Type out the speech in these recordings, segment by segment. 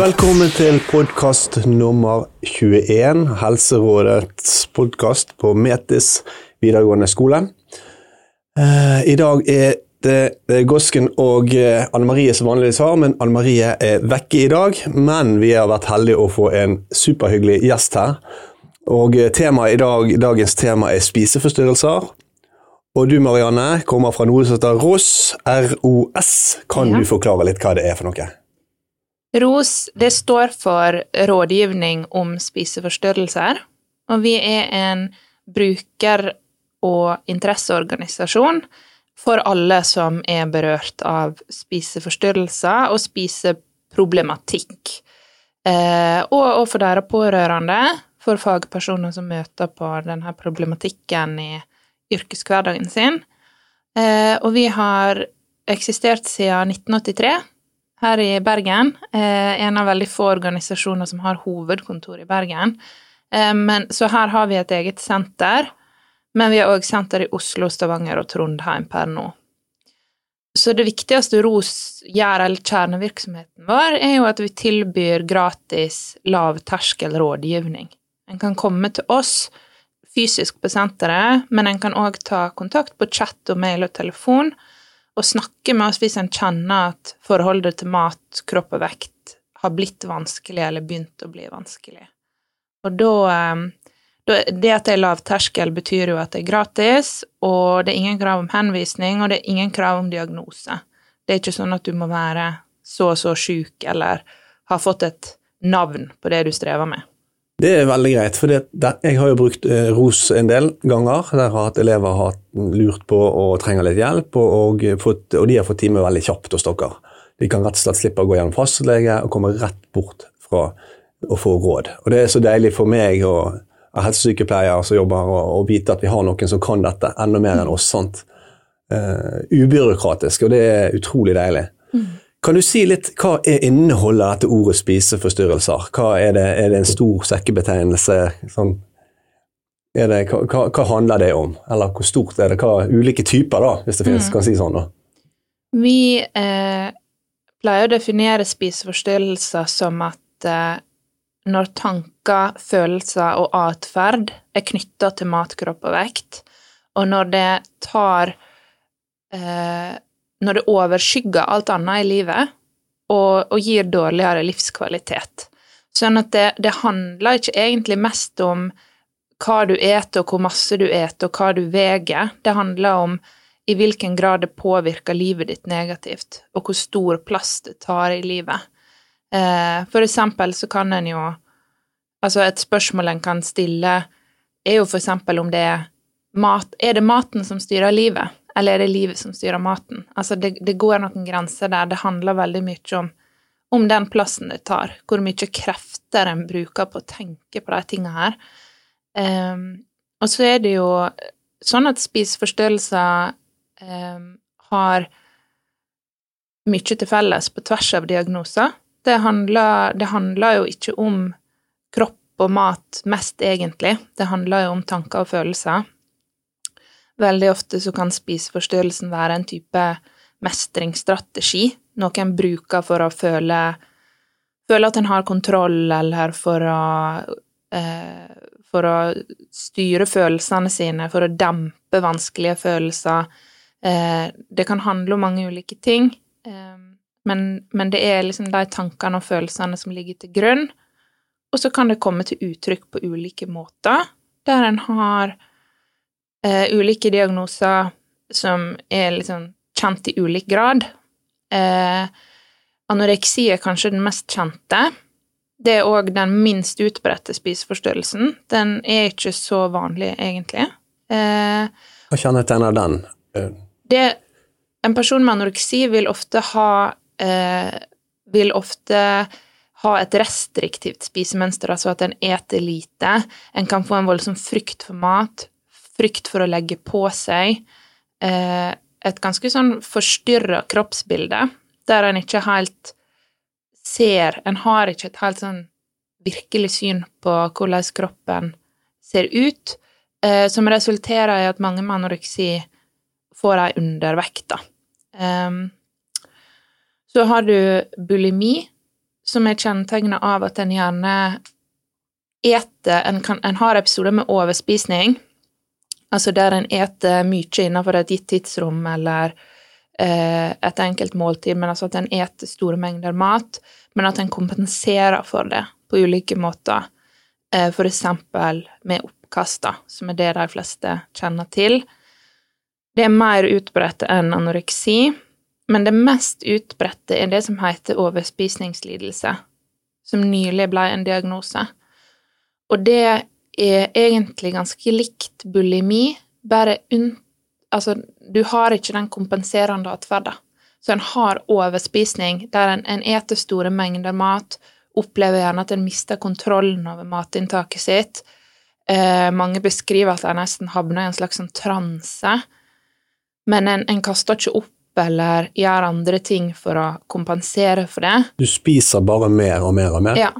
Velkommen til podkast nummer 21, Helserådets podkast på Metis videregående skole. Eh, I dag er det Gosken og eh, Anne Marie som vanligvis har, men Anne Marie er vekke i dag. Men vi har vært heldige å få en superhyggelig gjest her. Og eh, temaet i dag, dagens tema er spiseforstyrrelser. Og du Marianne kommer fra noe som heter ROS. ROS. Kan Ja. du forklare litt hva det er for noe? ROS det står for Rådgivning om spiseforstyrrelser, og vi er en bruker- og interesseorganisasjon for alle som er berørt av spiseforstyrrelser og spiseproblematikk. Eh, og, og for deres pårørende, for fagpersoner som møter på denne problematikken i yrkeshverdagen sin. Eh, og vi har eksistert siden 1983 her i Bergen. Eh, en av veldig få organisasjoner som har hovedkontor i Bergen. Eh, men, så her har vi et eget senter, men vi har òg senter i Oslo, Stavanger og Trondheim per nå. Så det viktigste ROS gjør, eller kjernevirksomheten vår, er jo at vi tilbyr gratis lavterskel rådgivning. En kan komme til oss fysisk på senteret, men en kan òg ta kontakt på chat og mail og telefon og snakke med oss hvis en kjenner at forholdet til mat, kropp og vekt har blitt vanskelig eller begynt å bli vanskelig. Og da, eh, da Det at det er lav terskel, betyr jo at det er gratis, og det er ingen krav om henvisning, og det er ingen krav om diagnose. Det er ikke sånn at du må være så og så sjuk eller ha fått et navn på det du strever med. Det er veldig greit, for jeg har jo brukt eh, ROS en del ganger. Der har elever har lurt på og trenger litt hjelp, og, og, fått, og de har fått time veldig kjapt hos dere. De kan rett og slett slippe å gå gjennom fastlege og komme rett bort fra å få råd. Og Det er så deilig for meg og helsesykepleiere som jobber, å vite at vi har noen som kan dette enda mer enn oss. sant? Uh, ubyråkratisk, og det er utrolig deilig. Kan du si litt, Hva er inneholder dette ordet spiseforstyrrelser? Hva er, det, er det en stor sekkebetegnelse? Sånn, det, hva, hva, handler det om? Eller hvor stort er det? Hva Ulike typer, da, hvis det finnes, kan si sånn. da. Vi eh, pleier å definere spiseforstyrrelser som at eh, når tanker, følelser og atferd er knytta til mat, kropp og vekt, og når det tar eh, Når det overskygger alt annet i livet og, og gir dårligere livskvalitet. Sånn at det, det handler ikke egentlig mest om hva du eter, og hvor masse du eter, og hva du veier. Det handler om i hvilken grad det påvirker livet ditt negativt, og hvor stor plass det tar i livet. Eh, for eksempel så kan en jo Altså, et spørsmål en kan stille, er jo for eksempel om det er mat Er det maten som styrer livet, eller er det livet som styrer maten? Altså, det, det går noen grenser der. Det handler veldig mye om, om den plassen det tar, hvor mye krefter en bruker på å tenke på de tinga her. Um, og så er det jo sånn at spiseforstyrrelser um, har mye til felles på tvers av diagnoser. Det handler, det handler jo ikke om kropp og mat mest, egentlig. Det handler jo om tanker og følelser. Veldig ofte så kan spiseforstyrrelsen være en type mestringsstrategi, noe en bruker for å føle, føle at en har kontroll, eller for å eh, for å styre følelsene sine, for å dempe vanskelige følelser. Eh, det kan handle om mange ulike ting, eh, men, men det er liksom de tankene og følelsene som ligger til grunn. Og så kan det komme til uttrykk på ulike måter, der en har eh, ulike diagnoser som er liksom kjent i ulik grad. Eh, anoreksi er kanskje den mest kjente. Det er òg den minst utbredte spiseforstyrrelsen. Den er ikke så vanlig, egentlig. Eh, Hva kjennetegner den? Eh, det, en person med anoreksi vil ofte ha eh, Vil ofte ha et restriktivt spisemønster, altså at en eter lite. En kan få en voldsom frykt for mat, frykt for å legge på seg. Eh, et ganske sånn forstyrra kroppsbilde, der en ikke helt ser En har ikke et helt sånn virkelig syn på hvordan kroppen ser ut. eh, som resulterer i at mange med anoreksi får ei undervekt, da. Um, så har du bulimi, som er kjennetegna av at en gjerne eter en, kan, en har episoder med overspisning, altså der en eter mye innenfor et gitt tidsrom eller eh, et enkelt måltid, men altså at en eter store mengder mat, men at en kompenserer for det på ulike måter, eh, eksempel med oppkast, som er det de fleste kjenner til. Det er mer utbredt enn anoreksi, men det mest utbredte er det som heter overspisningslidelse, som nylig ble en diagnose. Og det er egentlig ganske likt bulimi, bare unn... Altså, du har ikke den kompenserende atferden. Så en har overspisning, der en, en eter store mengder mat, opplever gjerne at en mister kontrollen over matinntaket sitt. Eh, mange beskriver at de nesten havner i en slags sånn transe. Men en, en kaster ikke opp eller gjør andre ting for å kompensere for det. Du spiser bare mer og mer og mer? Ja.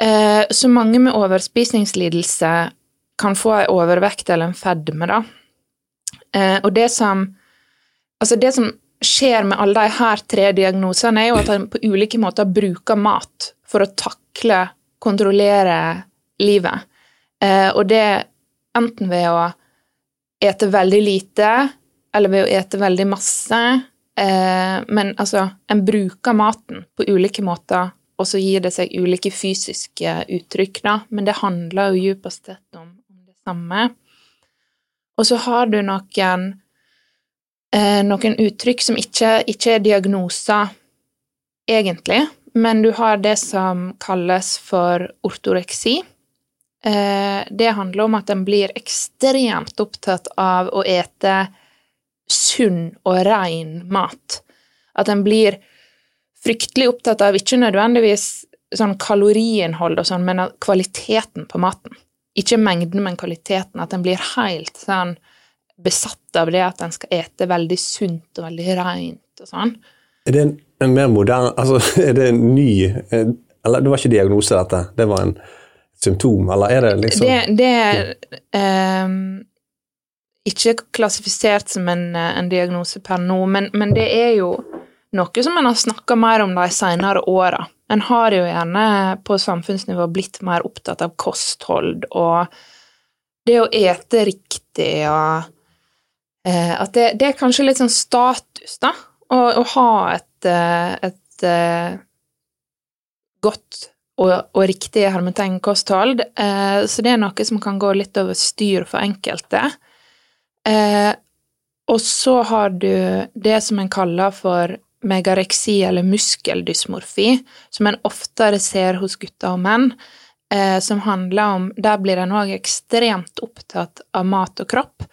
Eh, så mange med overspisingslidelse kan få ei overvekt eller en fedme, da. Eh, og det som Altså, det som skjer med alle de her tre diagnosene, er jo at en på ulike måter bruker mat for å takle, kontrollere livet. Eh, og det enten ved å ete veldig lite, eller ved å ete veldig masse. Men altså, en bruker maten på ulike måter, og så gir det seg ulike fysiske uttrykk, da. Men det handler jo djupest sett om, det samme. Og så har du noen, eh, noen uttrykk som ikke, ikke er diagnoser, egentlig, men du har det som kalles for ortoreksi. Eh, det handler om at en blir ekstremt opptatt av å ete sunn og ren mat. At en blir fryktelig opptatt av ikke nødvendigvis sånn kaloriinnhold og sånn, men kvaliteten på maten. Ikke mengden, men kvaliteten. At en blir helt sånn besatt av det at en skal ete veldig sunt og veldig rent og sånn. Er det en, en mer moderne Altså, er det en ny Eller det var ikke diagnose, dette. Det var en symptom, eller er det liksom Det, det er um, ikke klassifisert som en, en diagnose per nå, men, men, det er jo noe som en har snakka mer om de senere åra. En har jo gjerne på samfunnsnivå blitt mer opptatt av kosthold og det å ete riktig og eh, At det, det, er kanskje litt sånn status, da, å, å ha et, eh, et uh, godt og, og riktig hermetegnkosthold. Eh, så det er noe som kan gå litt over styr for enkelte. Eh, og så har du det som en kaller for megareksi eller muskeldysmorfi, som en oftere ser hos gutter og menn, eh, som handler om Der blir en òg ekstremt opptatt av mat og kropp,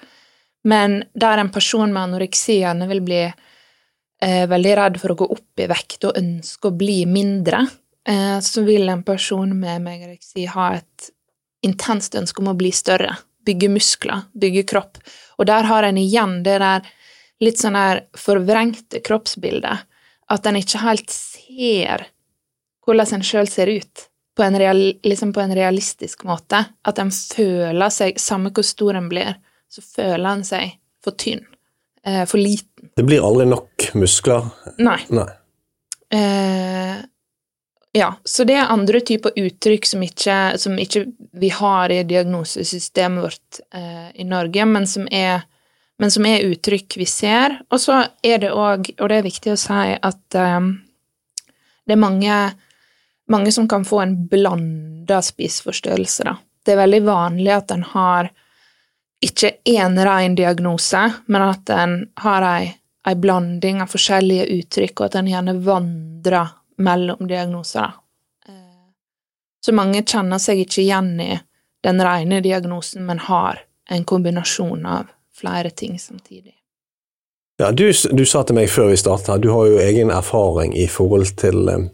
men der en person med anoreksi gjerne vil bli eh, veldig redd for å gå opp i vekt og ønske å bli mindre, eh, så vil en person med megareksi ha et intenst ønske om å bli større bygge muskler, bygge kropp. Og der har en igjen det der litt sånn der forvrengte kroppsbilder. At en ikke helt ser hvordan en sjøl ser ut, på en, real, liksom på en, realistisk måte. At en føler seg, samme hvor stor en blir, så føler en seg for tynn. Eh, for liten. Det blir aldri nok muskler? Nei. Nei. Eh, ja, så det er andre typer uttrykk som ikke, som ikke vi har i diagnosesystemet vårt eh, i Norge, men som, er, men som, er, uttrykk vi ser. Og så er det òg, og det er viktig å si, at eh, det er mange, mange, som kan få en blanda spiseforstyrrelse, da. Det er veldig vanlig at en har ikke én ren diagnose, men at en har ei, ei blanding av forskjellige uttrykk, og at en gjerne vandrer mellom diagnoser. Eh, så mange kjenner seg ikke igjen i den rene diagnosen, men har en kombinasjon av flere ting samtidig. Ja, du, du sa til meg før vi starta, du har jo egen erfaring i forhold til, eh,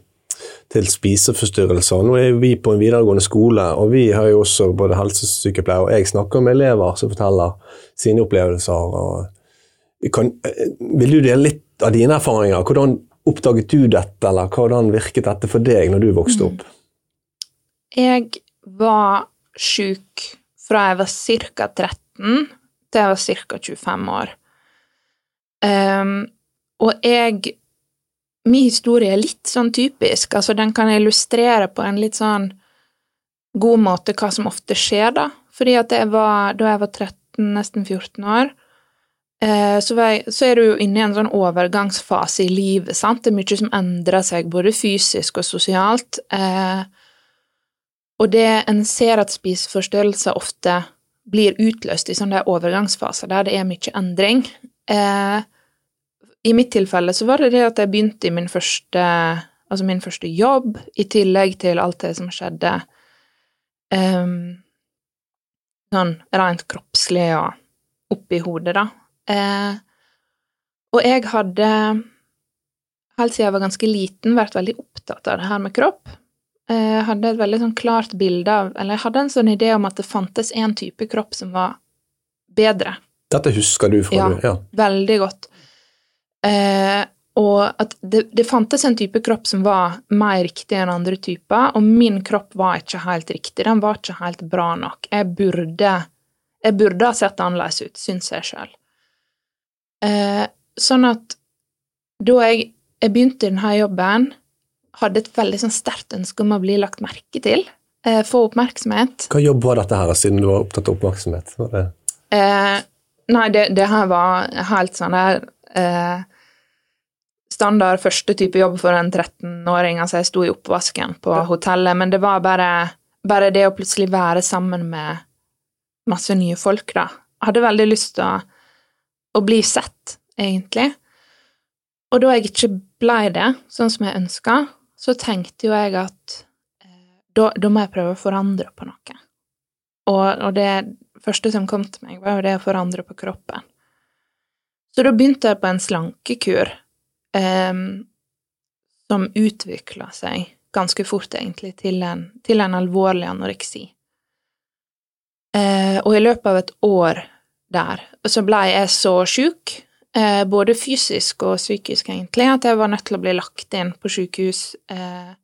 til spiseforstyrrelser. Nå er vi på en videregående skole, og vi har jo også både helsesykepleier og jeg snakker med elever som forteller sine opplevelser. Kan, eh, vil du dele litt av dine erfaringer? Hvordan Oppdaget du dette, eller hvordan virket dette for deg når du vokste opp? Jeg var sjuk fra jeg var ca. 13 til jeg var ca. 25 år. Um, og jeg Min historie er litt sånn typisk. Altså, den kan illustrere på en litt sånn god måte hva som ofte skjer, da. Fordi at jeg var, da jeg var 13, nesten 14 år, eh, så, jeg, så er du jo inne i en sånn overgangsfase i livet, sant. Det er mye som endrer seg, både fysisk og sosialt. Eh, og det en ser at spiseforstyrrelser ofte blir utløst i sånne overgangsfaser der det er mye endring. Eh, I mitt tilfelle så var det det at jeg begynte i min første, altså min første jobb, i tillegg til alt det som skjedde eh, sånn rent kroppslig og oppi hodet, da. Eh, og jeg hadde, helt siden jeg var ganske liten, vært veldig opptatt av det her med kropp. Eh, Jeg hadde et veldig sånn klart bilde av Eller jeg hadde en sånn idé om at det fantes en type kropp som var bedre. Dette husker du fra Ja. du Ja. Veldig godt. Eh, og at det, det fantes en type kropp som var mer riktig enn andre typer, og min kropp var ikke helt riktig. Den var ikke helt bra nok. Jeg burde, jeg burde ha sett annerledes ut, syns jeg sjøl. Eh, sånn at da jeg, jeg begynte i denne jobben, hadde et veldig sånn sterkt ønske om å bli lagt merke til, eh, få oppmerksomhet. Hva jobb var dette her, siden du var opptatt av oppmerksomhet? Det Eh, nei, det, det her var helt sånn der eh, Standard første type jobb for en 13-åring. Altså, jeg sto i oppvasken på hotellet, men det var bare, bare det å plutselig være sammen med masse nye folk, da. Jeg hadde veldig lyst til å, å bli sett, egentlig. Og da jeg ikke blei det, sånn som jeg ønska, så tenkte jo jeg at eh, da, da må jeg prøve å forandre på noe. Og, og det første som kom til meg, var jo det å forandre på kroppen. Så da begynte jeg på en slankekur eh, som utvikla seg ganske fort, egentlig, til en, til en alvorlig anoreksi. Eh, og i løpet av et år der så blei jeg så sjuk, både fysisk og psykisk, egentlig, at jeg var nødt til å bli lagt inn på sykehus. Eh,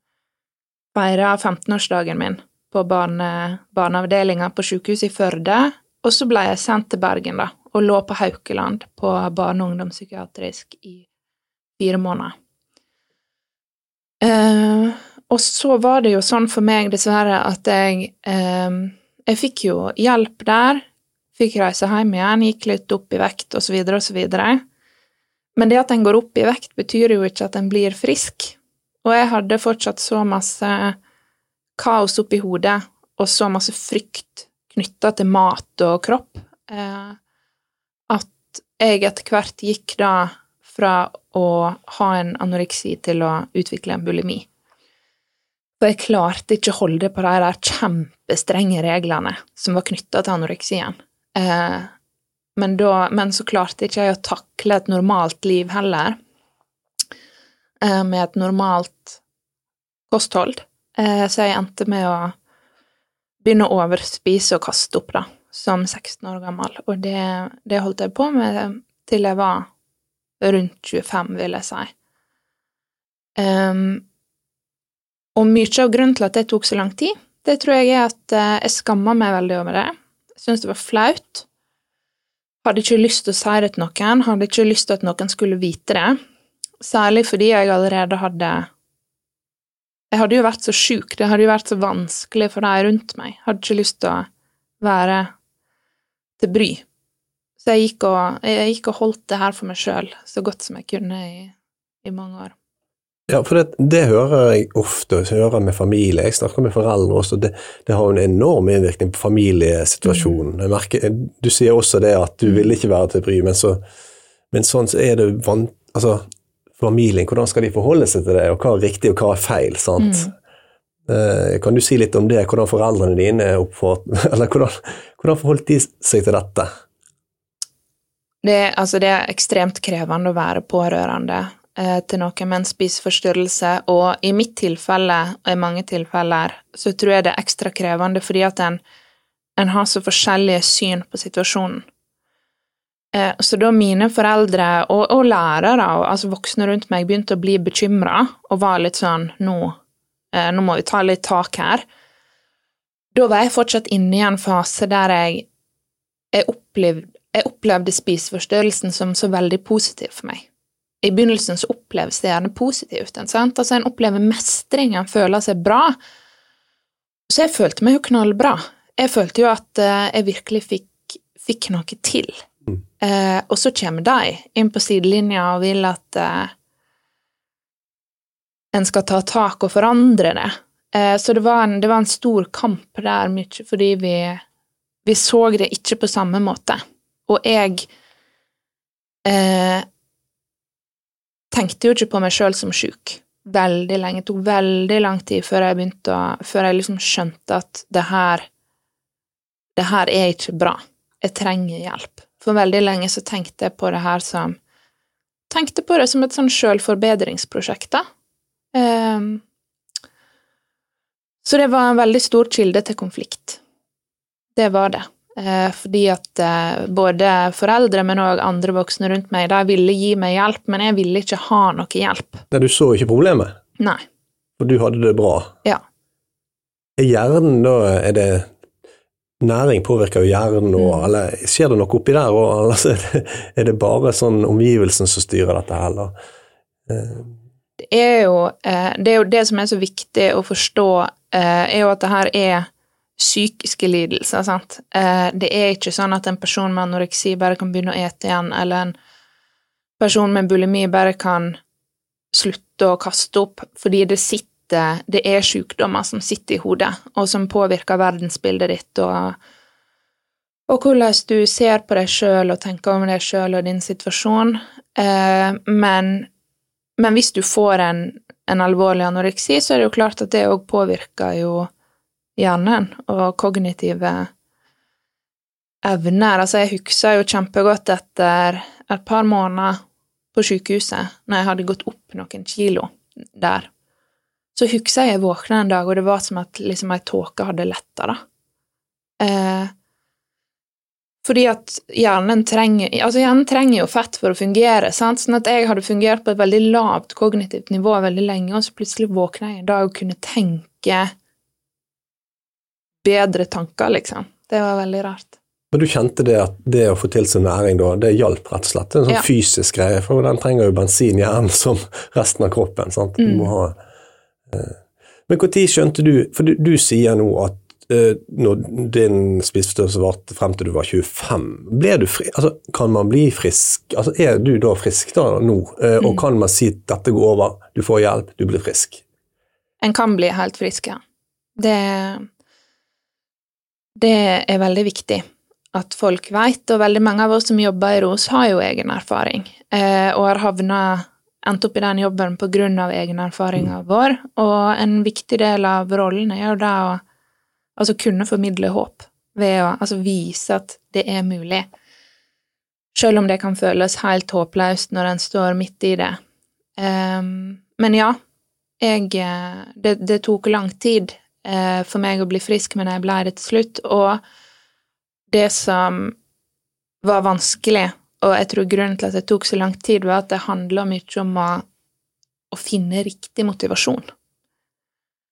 Feira 15-årsdagen min på barne, barneavdelinga på sykehuset i Førde, og så ble jeg sendt til Bergen, da, og lå på Haukeland på barne- og ungdomspsykiatrisk i fire måneder. Eh, og så var det jo sånn for meg, dessverre, at jeg eh, Jeg fikk jo hjelp der, fikk reise hjem igjen, gikk litt opp i vekt, så videre. Men det at en går opp i vekt, betyr jo ikke at en blir frisk. Og jeg hadde fortsatt så masse kaos oppi hodet og så masse frykt knytta til mat og kropp eh, at jeg etter hvert gikk da fra å ha en anoreksi til å utvikle en bulimi. For jeg klarte ikke å holde på de der kjempestrenge reglene som var knytta til anoreksien. Eh, men, da, men så klarte ikke jeg å takle et normalt liv heller, eh, med et normalt kosthold. Eh, så jeg endte med å begynne å overspise og kaste opp, da, som 16 år gammel. Og det, det holdt jeg på med til jeg var rundt 25, vil jeg si. Um, og mye av grunnen til at det tok så lang tid, det tror jeg er at eh, jeg skamma meg veldig over det. Syntes det var flaut. Hadde ikke lyst til å si det til noen, hadde ikke lyst til at noen skulle vite det. Særlig fordi jeg allerede hadde Jeg hadde jo vært så sjuk, det hadde jo vært så vanskelig for de rundt meg. Hadde ikke lyst til å være til bry. Så jeg gikk og, jeg gikk og holdt det her for meg sjøl så godt som jeg kunne i, i mange år. Ja, for det, det hører jeg ofte, jeg hører med familie, jeg snakker med foreldre også, det, det har en enorm innvirkning på familiesituasjonen. Jeg merker, du sier også det at du vil ikke være til bry, men, så, men sånn så er det van, altså, familien, hvordan skal de forholde seg til det, og hva er riktig og hva er feil, sant? Eh, Kan du si litt om det, hvordan foreldrene dine oppfort, eller hvordan, hvordan forholdt de seg til dette? Det, altså, det er ekstremt krevende å være pårørende eh, til noen med en spiseforstyrrelse, og i mitt tilfelle, og i mange tilfeller, så tror jeg det er ekstra krevende fordi at en, en har så forskjellige syn på situasjonen. Eh, så da mine foreldre og, og lærere og altså voksne rundt meg begynte å bli bekymra og var litt sånn nå, eh, nå må vi ta litt tak her, da var jeg fortsatt inne i en fase der jeg, jeg, opplevde, jeg opplevde spiseforstyrrelsen som så veldig positiv for meg. I begynnelsen så oppleves det gjerne positivt. Sant? Altså En opplever mestring, en føler seg bra. Så jeg følte meg jo knallbra. Jeg følte jo at eh, jeg virkelig fikk, fikk noe til. Mm. Eh, og så kommer de inn på sidelinja og vil at eh, en skal ta tak og forandre det. Eh, så det var, en, det var en stor kamp der, mye fordi vi, vi så det ikke på samme måte. Og jeg eh, tenkte jo ikke på meg sjøl som sjuk veldig lenge. Det tok veldig lang tid før jeg begynte å Før jeg liksom skjønte at det her Det her er ikke bra. Jeg trenger hjelp. For veldig lenge så tenkte jeg på det her som Tenkte på det som et sånn sjølforbedringsprosjekt, da. Um, så det var en veldig stor kilde til konflikt. Det var det. Eh, fordi at eh, både foreldre, men òg andre voksne rundt meg, de ville gi meg hjelp, men jeg ville ikke ha noe hjelp. Nei, du så ikke problemet, Nei. for du hadde det bra. Ja. Er hjernen da Er det Næring påvirker jo hjernen, og, Mm. eller skjer det noe oppi der? Og, altså, er, det, er det bare sånn omgivelsen som styrer dette her, eller? Det er jo eh, det, er jo det som er så viktig å forstå, er jo at det her er psykiske lidelser, sant. Eh, det er ikke sånn at en person med anoreksi bare kan begynne å ete igjen, eller en person med bulimi bare kan slutte å kaste opp, fordi det sitter Det er sykdommer som sitter i hodet, og som påvirker verdensbildet ditt, og, og hvordan du ser på deg sjøl og tenker om deg sjøl og din situasjon. Eh, men, men hvis du får en, en alvorlig anoreksi, så er det jo klart at det òg påvirker jo hjernen og kognitive evner. Altså, jeg husker jo kjempegodt etter et par måneder på sykehuset, når jeg hadde gått opp noen kilo der. Så husker jeg jeg våkna en dag, og det var som at liksom ei tåke hadde letta, da. Eh, fordi at hjernen trenger Altså, hjernen trenger jo fett for å fungere, sant? Sånn at jeg hadde fungert på et veldig lavt kognitivt nivå veldig lenge, og så plutselig våkna jeg en dag og kunne tenke bedre tanker, liksom. Det var veldig rart. Men du kjente det at det å få til seg næring da, det hjalp rett og slett? Det er En sånn Ja. fysisk greie, for den trenger jo bensin i hjernen som resten av kroppen. sant? Du Mm. må ha... eh. Men når skjønte du For du, du sier nå at eh, når din spiseforstyrrelse varte frem til du var 25, ble du fri, altså, kan man bli frisk? Altså, Er du da frisk da nå? Eh, Og Mm. kan man si at dette går over, du får hjelp, du blir frisk? En kan bli helt frisk, ja. Det, det er veldig viktig at folk vet, og veldig mange av oss som jobber i ROS, har jo egen erfaring, eh, og har havna endt opp i den jobben på grunn av egenerfaringa vår, og en viktig del av rollen er jo da å altså kunne formidle håp, ved å altså vise at det er mulig, selv om det kan føles helt håpløst når en står midt i det. Um, men ja, jeg eh, det, det tok lang tid eh, for meg å bli frisk, men jeg ble det til slutt, og det som var vanskelig, og jeg tror grunnen til at det tok så lang tid, var at det handla mye om å, å finne riktig motivasjon.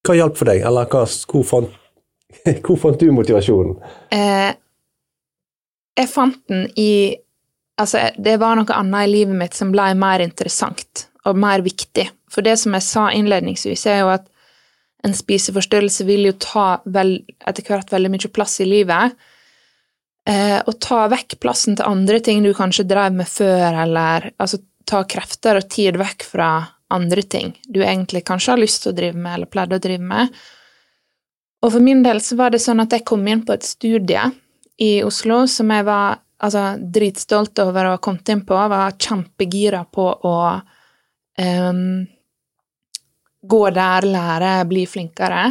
Hva hjalp for deg, eller hva, hvor, fant, hvor fant du motivasjonen? Eh, jeg fant den i Altså, det var noe annet i livet mitt som ble mer interessant og mer viktig. For det som jeg sa innledningsvis, er jo at en spiseforstyrrelse vil jo ta vel, etter hvert veldig mye plass i livet. Eh, og ta vekk plassen til andre ting du kanskje drev med før, eller altså ta krefter og tid vekk fra andre ting du egentlig kanskje har lyst til å drive med, eller pleide å drive med. Og for min del så var det sånn at jeg kom inn på et studie i Oslo som jeg var altså, dritstolt over å ha kommet inn på, var kjempegira på å ehm, gå der, lære, bli flinkere.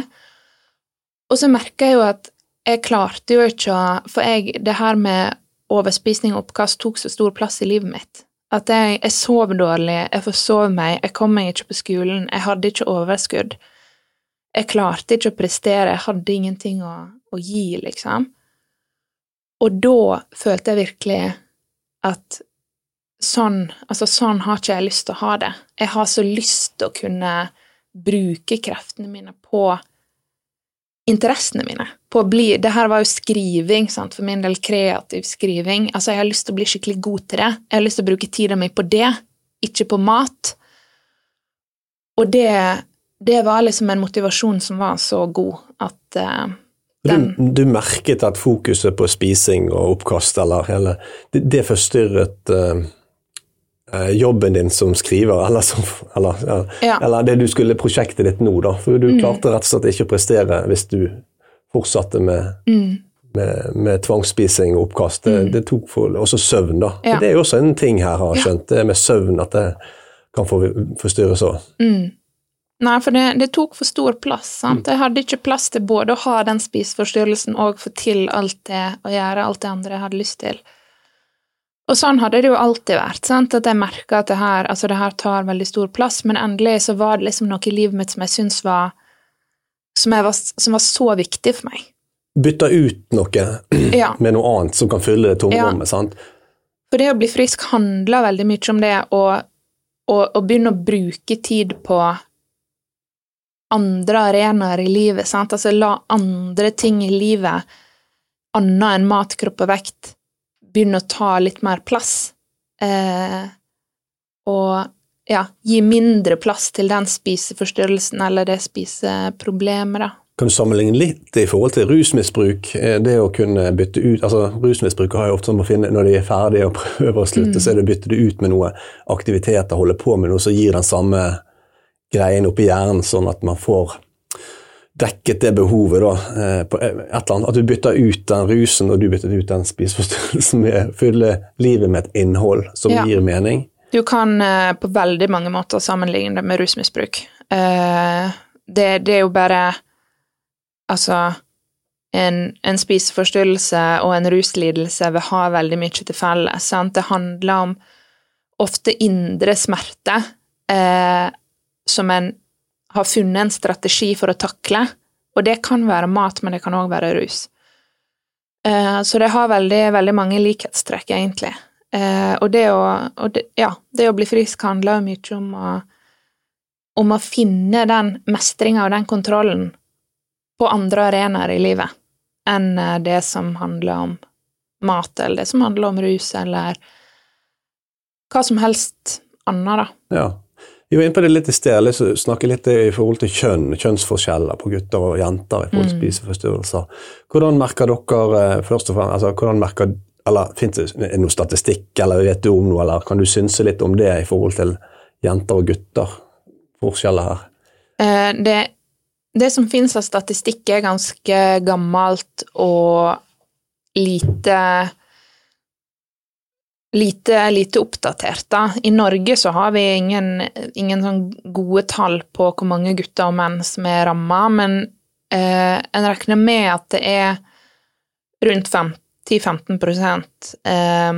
Og så merka jeg jo at jeg klarte jo ikke å For jeg, det her med overspisning og oppkast tok så stor plass i livet mitt. At jeg, jeg sov dårlig, jeg forsov meg, jeg kom meg ikke på skolen, jeg hadde ikke overskudd. Jeg klarte ikke å prestere, jeg hadde ingenting å, å gi, liksom. Og da følte jeg virkelig at sånn, altså sånn har ikke jeg lyst til å ha det. Jeg har så lyst til å kunne bruke kreftene mine på interessene mine. På å bli, det her var jo skriving, sant? for min del kreativ skriving. Altså, jeg har lyst til å bli skikkelig god til det. Jeg har lyst til å bruke tida mi på det, ikke på mat. Og det, det var liksom en motivasjon som var så god at uh, den du, du, merket at fokuset på spising og oppkast eller hele Det, det forstyrret uh, jobben din som skriver, eller, som, eller, ja. eller, det du skulle prosjektet ditt nå, da. For du mm. klarte rett og slett ikke å prestere hvis du fortsatte med, mm. med, med tvangsspising og oppkast. Det, mm. det tok for, også søvn, da. Ja. Det er jo også en ting her, har jeg skjønt, det med søvn, at det kan forstyrres òg. Mm. Nei, for det, det, tok for stor plass. sant? Jeg hadde ikke plass til både å ha den spiseforstyrrelsen og få til alt det, og gjøre alt det andre jeg hadde lyst til. Og sånn hadde det jo alltid vært, sant? at jeg merka at det her, altså det her tar veldig stor plass, men endelig så var det liksom noe i livet mitt som jeg syntes var som, var som, var så viktig for meg. Bytte ut noe ja. med noe annet som kan fylle det tomrommet, ja. sant? For det å bli frisk handler veldig mye om det å, å, å begynne å bruke tid på andre arenaer i livet. Sant? Altså la andre ting i livet, annet enn mat, kropp og vekt, begynne å ta litt mer plass. Eh, og ja, gi mindre plass til den spiseforstyrrelsen eller det spiseproblemet, da. Kan du sammenligne litt i forhold til rusmisbruk? Eh, det å kunne bytte ut altså Rusmisbrukere har jo ofte sånn å finne når de er ferdige og prøver å slutte, mm. så er det å bytte det ut med noe aktiviteter, holde på med noe som gir den samme greien oppi hjernen, sånn at man får dekket det behovet. da, eh, på et eller annet, At du bytter ut den rusen og du bytter ut den spiseforstyrrelsen med å fylle livet med et innhold som ja. gir mening. Du kan eh, på veldig mange måter sammenligne det med rusmisbruk. Eh, det, det er jo bare Altså en, en spiseforstyrrelse og en ruslidelse vil ha veldig mye til felles. Det handler om ofte indre smerte. Eh, som en har funnet en strategi for å takle. Og det kan være mat, men det kan òg være rus. Eh, så det har veldig, veldig mange likhetstrekk, egentlig. Eh, og det å, og det, ja, det å bli frisk handler jo mye om å, om å finne den mestringa og den kontrollen på andre arenaer i livet enn eh, det som handler om mat, eller det som handler om rus, eller hva som helst annet, da. Ja. Vi var inne på det litt i sted, jeg vil snakke litt i forhold til kjønn, kjønnsforskjeller på gutter og jenter i forhold til mm. spiseforstyrrelser. Hvordan merker dere eh, først og fremst, altså hvordan merker, eller Fins det noe statistikk, eller vet du om noe, eller kan du synse litt om det i forhold til jenter og gutter? Forskjeller her? Eh, det, det som finnes av statistikk, er ganske gammelt og lite lite, lite oppdatert, da. I Norge så har vi ingen, ingen sånn gode tall på hvor mange gutter og menn som er ramma, men eh, en regner med at det er rundt 10-15 eh,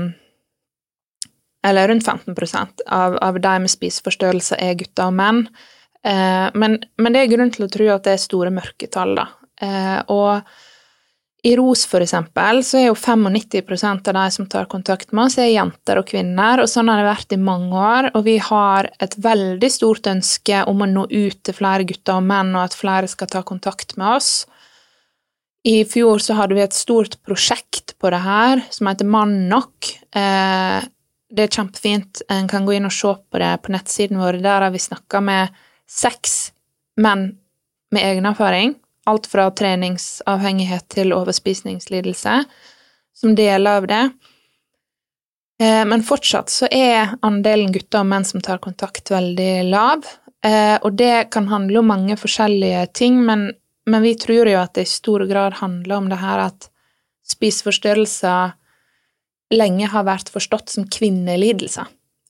Eller rundt 15% av, av de med spiseforstyrrelser er gutter og menn. Eh, men, men, det er grunn til å tro at det er store mørketall, da. Eh, og i ROS, for eksempel, så er jo 95% av de som tar kontakt med oss, er jenter og kvinner, og sånn har det vært i mange år. Og vi har et veldig stort ønske om å nå ut til flere gutter og menn, og at flere skal ta kontakt med oss. I fjor så hadde vi et stort prosjekt på det her, som heter Mann nok. Eh, det er kjempefint. En kan gå inn og se på det på nettsiden vår. Der har vi snakka med seks menn med egen erfaring alt fra treningsavhengighet til overspisningslidelse, som deler av det. Eh, men fortsatt så er andelen gutter og menn som tar kontakt, veldig lav. Eh, og det kan handle om mange forskjellige ting, men, men vi tror jo at det i stor grad handler om det her at spiseforstyrrelser lenge har vært forstått som kvinnelidelser.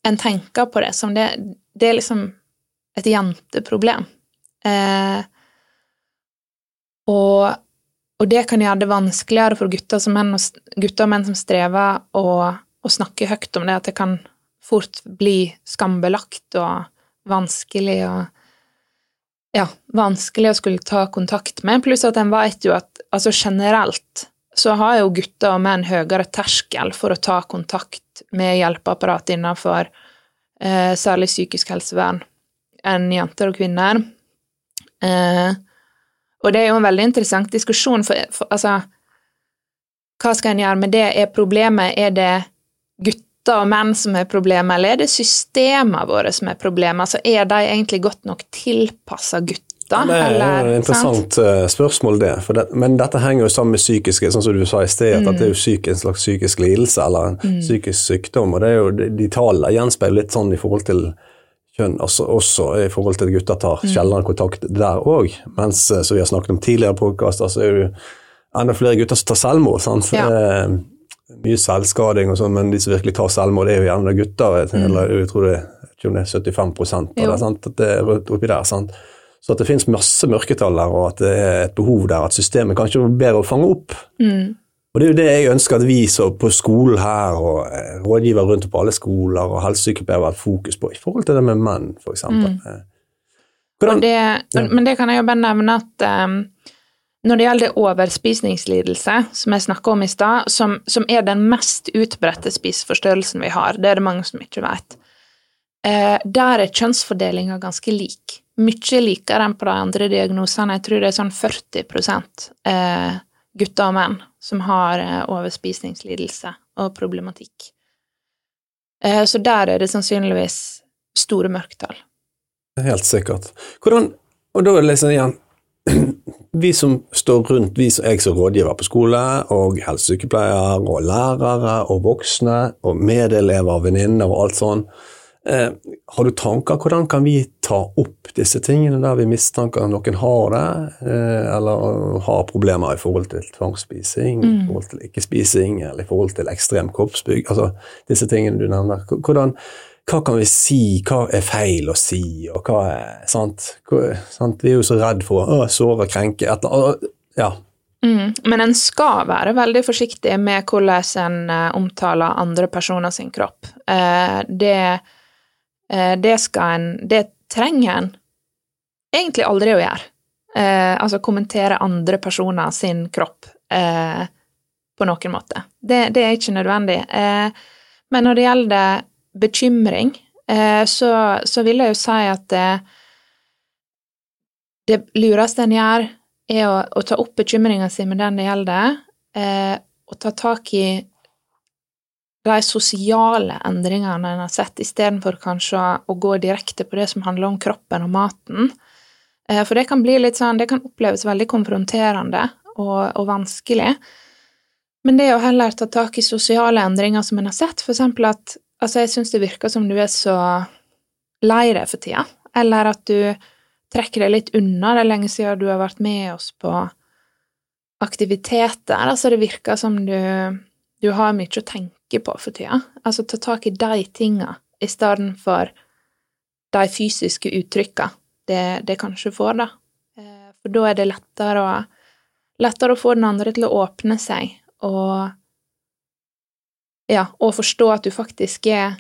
En tenker på det som det, det er liksom et jenteproblem. Eh, og, og, det kan gjøre det vanskeligere for gutter, menn, gutter og menn som strever, å, å, snakke høyt om det, at det kan fort bli skambelagt og vanskelig og ja, vanskelig å skulle ta kontakt med, pluss at en vet jo at altså generelt så har jo gutter og menn høyere terskel for å ta kontakt med hjelpeapparat innenfor eh, særlig psykisk helsevern enn jenter og kvinner. Eh, Og det er jo en veldig interessant diskusjon, for, for altså Hva skal en gjøre med det? Er problemet Er det gutter og menn som er problemet, eller er det systemene våre som er problemet? Altså, er de egentlig godt nok tilpassa gutter? Det er eller, et interessant sant? spørsmål, det. det. Men dette henger jo sammen med psykiske, sånn som du sa i sted, at det er jo syk, en slags psykisk lidelse eller en psykisk sykdom. og det er jo, de tallene gjenspeiler litt sånn i forhold til kjønn, også, også i forhold til gutter tar sjeldnere kontakt der òg. Mens, eh, som vi har snakket om tidligere podkaster, så er det enda flere gutter som tar selvmord. sant? Ja. Eh, mye selvskading og sånn, men de som virkelig tar selvmord, det er jo gjerne gutter. Eller jeg tror det, jeg vet det er 75 av det, sant? At det er oppi der. sant? Så at det finnes masse mørketall der, og at det er et behov der, at systemet kanskje er bedre å fange opp. Mm. Og Det er jo det jeg ønsker at vi så på skolen her, og eh, rådgivere rundt på alle skoler, og helsesykepleiere har fokus på, i forhold til det med menn, f.eks. Mm. Det, Ja. Men det kan jeg jo bare nevne at um, når det gjelder overspisningslidelse, som jeg snakka om i stad, som, som er den mest utbredte spiseforstyrrelsen vi har, det er det mange som ikke vet, uh, der er kjønnsfordelinga ganske lik. Mye likere enn på de andre diagnosene. Jeg tror det er sånn 40 eh, gutter og menn som har overspisningslidelse og problematikk. Eh, så der er det sannsynligvis store mørketall. Helt sikkert. Hvordan, og da liksom igjen Vi som står rundt, vi som jeg som rådgiver på skole, og helsesykepleiere, og lærere, og voksne, og medelever, venninner og alt sånn. Eh, har du tanker? Hvordan kan vi ta opp disse tingene der vi mistenker noen har det, eh, eller har problemer i forhold til tvangsspising, i forhold til ikke-spising, eller i forhold til ekstrem kroppsbygg? Altså disse tingene du nevner. Hvordan, hva kan vi si, hva er feil å si, og hva er sant? Hva, sant? Vi er jo så redd for å såre, krenke, et eller annet. Ja. Mm. Men en skal være veldig forsiktig med hvordan en eh, omtaler andre personer sin kropp. Eh, det, det skal en Det trenger en egentlig aldri å gjøre. Eh, altså kommentere andre personer sin kropp eh, på noen måte. Det, det er ikke nødvendig. Eh, men når det gjelder bekymring, eh, så, så vil jeg jo si at det, det lureste en gjør, er å, å ta opp bekymringa si med den det gjelder, eh, og ta tak i de sosiale endringene en har sett, istedenfor kanskje å gå direkte på det som handler om kroppen og maten. Eh, for det kan bli litt sånn, det kan oppleves veldig konfronterende og, og vanskelig. Men det å heller ta tak i sosiale endringer som en har sett, eksempel at altså jeg syns det virker som du er så lei deg for tida, eller at du trekker deg litt unna. Det er lenge siden du har vært med oss på aktiviteter. Altså, det virker som du, du har mye å tenke på for tida. Altså, ta tak i de tinga i stedet for de fysiske uttrykka det, det kanskje får, da. Eh, For da er det lettere å, lettere å få den andre til å åpne seg og ja, og forstå at du faktisk er,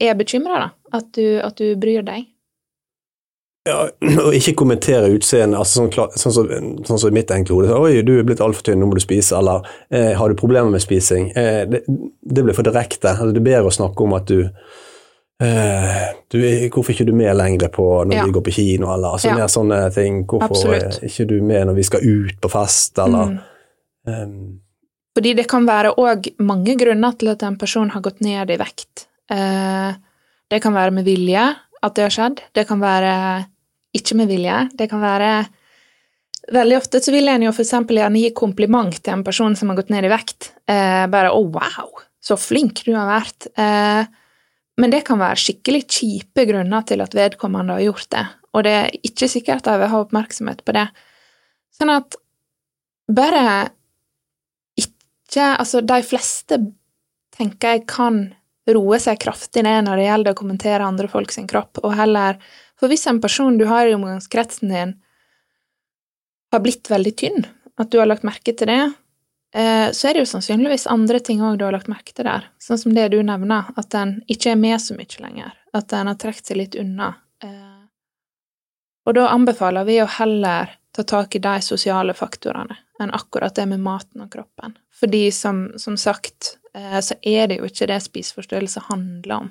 er bekymra, da. At du, at du bryr deg. Ja, og ikke kommentere utseendet. Altså sånn, sånn, sånn, sånn som i mitt enkle hode. 'Oi, du er blitt altfor tynn, nå må du spise.' Eller eh, 'Har du problemer med spising?' Eh, det, det blir for direkte. Altså, det er bedre å snakke om at du eh, du, Hvorfor er ikke du med lenger på når Ja. vi går på kino, eller altså, Ja. mer sånne ting. Hvorfor er ikke du med når vi skal ut på fest, eller Mm. um, Fordi det kan være òg mange grunner til at en person har gått ned i vekt. Eh, det kan være med vilje at det har skjedd. Det kan være ikke med vilje. Det kan være Veldig ofte så vil en jo eksempel gjerne gi kompliment til en person som har gått ned i vekt. Eh, bare 'Å, wow, så flink du har vært'. Eh, men det kan være skikkelig kjipe grunner til at vedkommende har gjort det, og det er ikke sikkert de vil ha oppmerksomhet på det. Sånn at bare ikke Altså, de fleste tenker jeg kan roe seg kraftig ned når det gjelder å kommentere andre folk sin kropp, og heller For hvis en person du har i omgangskretsen din, har blitt veldig tynn, at du har lagt merke til det, eh, så er det jo sannsynligvis andre ting òg du har lagt merke til der, sånn som det du nevner, at en ikke er med så mye lenger, at en har trukket seg litt unna. Eh, Og da anbefaler vi å heller ta tak i de sosiale faktorene enn akkurat det med maten og kroppen. Fordi som, som sagt, eh, så er det jo ikke det spiseforstyrrelse handler om.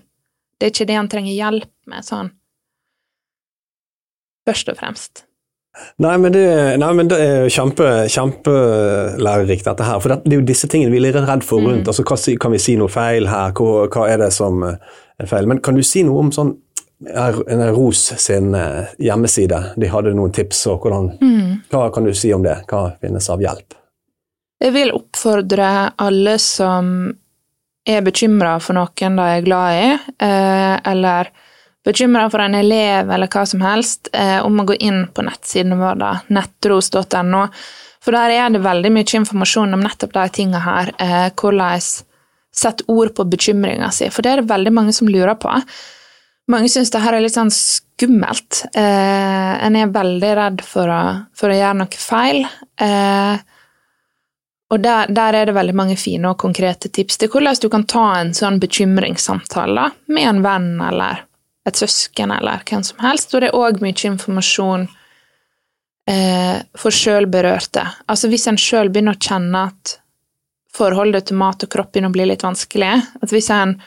Det er ikke det han trenger hjelp med, sånn først og fremst. Nei, men det, nei, men det er kjempe, kjempelærerikt, dette her. For det, det er jo disse tingene vi er litt redd for rundt. Altså, hva, kan vi si noe feil her? Hva, hva er det som eh, er feil? Men kan du si noe om sånn en ROS sin eh, hjemmeside? De hadde noen tips, og hvordan Hva kan du si om det? Hva finnes av hjelp? Jeg vil oppfordre alle som er bekymra for noen de er glad i, eh, eller bekymra for en elev eller hva som helst, eh, om å gå inn på nettsiden vår, da, nettros.no. For der er det veldig mye informasjon om nettopp de tinga her. Eh, hvordan sette ord på bekymringa si, for det er det veldig mange som lurer på. Mange syns det her er litt sånn skummelt. Eh, en er veldig redd for å, for å gjøre noe feil. Eh, og der, der er det veldig mange fine og konkrete tips til hvordan du kan ta en sånn bekymringssamtale med en venn eller et søsken eller hvem som helst. Og det er òg mye informasjon eh, for sjølberørte. Altså hvis en sjøl begynner å kjenne at forholdet til mat og kropp begynner å bli litt vanskelig, at hvis en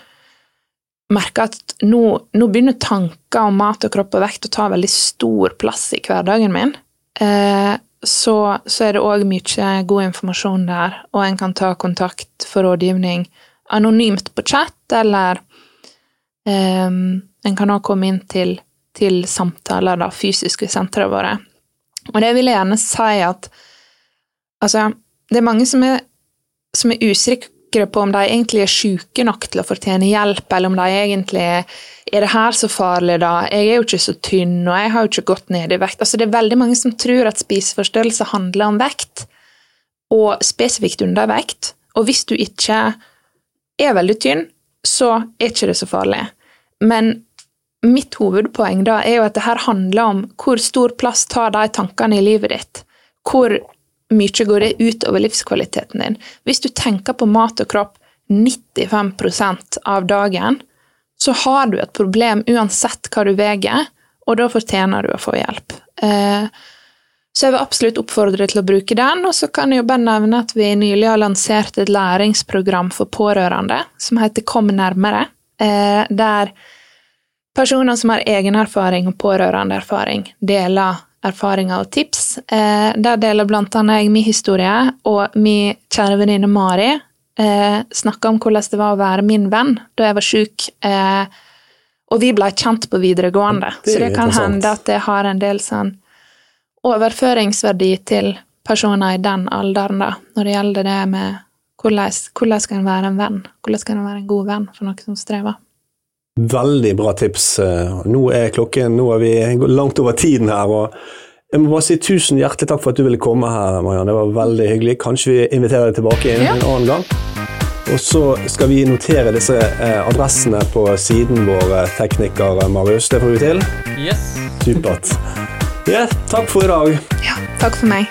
merker at nå, nå begynner tanker om mat og kropp og vekt å ta veldig stor plass i hverdagen min, eh, så, så er det òg mye god informasjon der, og en kan ta kontakt for rådgivning anonymt på chat, eller ehm, en kan òg komme inn til, til samtaler da, fysisk sentre våre. Og det vil jeg gjerne si at altså, det er mange som er, som er usikre på om de egentlig er syke nok til å fortjene hjelp, eller om de egentlig er det her så farlig, da? Jeg er jo ikke så tynn, og jeg har jo ikke gått ned i vekt. Altså, det er veldig mange som tror at spiseforstyrrelse handler om vekt, og spesifikt undervekt. Og hvis du ikke er veldig tynn, så er ikke det så farlig. Men mitt hovedpoeng da er jo at det her handler om hvor stor plass tar de tankene i livet ditt. Hvor mye går det utover livskvaliteten din. Hvis du tenker på mat og kropp 95% av dagen, så har du et problem uansett hva du veier, og da fortjener du å få hjelp. Eh, så jeg vil absolutt oppfordre til å bruke den, og så kan jeg jo bare nevne at vi nylig har lansert et læringsprogram for pårørende som heter Kom nærmere, eh, der personer som har egen erfaring og pårørendeerfaring, deler erfaringer og tips. Eh, der deler annet jeg min historie, og min kjære venninne Mari eh, snakka om hvordan det var å være min venn da jeg var sjuk. Eh, og vi blei kjent på videregående, Det så det kan hende at det har en del sånn overføringsverdi til personer i den alderen, da, når det gjelder det med hvordan, hvordan skal en være en venn? Hvordan skal en være en god venn for noen som strever? Veldig bra tips. Eh, Nå er klokken Nå er vi langt over tiden her. og jeg må bare si Tusen hjertelig takk for at du ville komme her, Marianne. Det var veldig hyggelig. Kanskje vi inviterer deg tilbake en, Ja. en annen gang. Og så skal vi notere disse eh, adressene på siden vår, eh, tekniker Marius. Det får vi til. Yes. Supert. Ja, takk for i dag. Ja, takk for meg.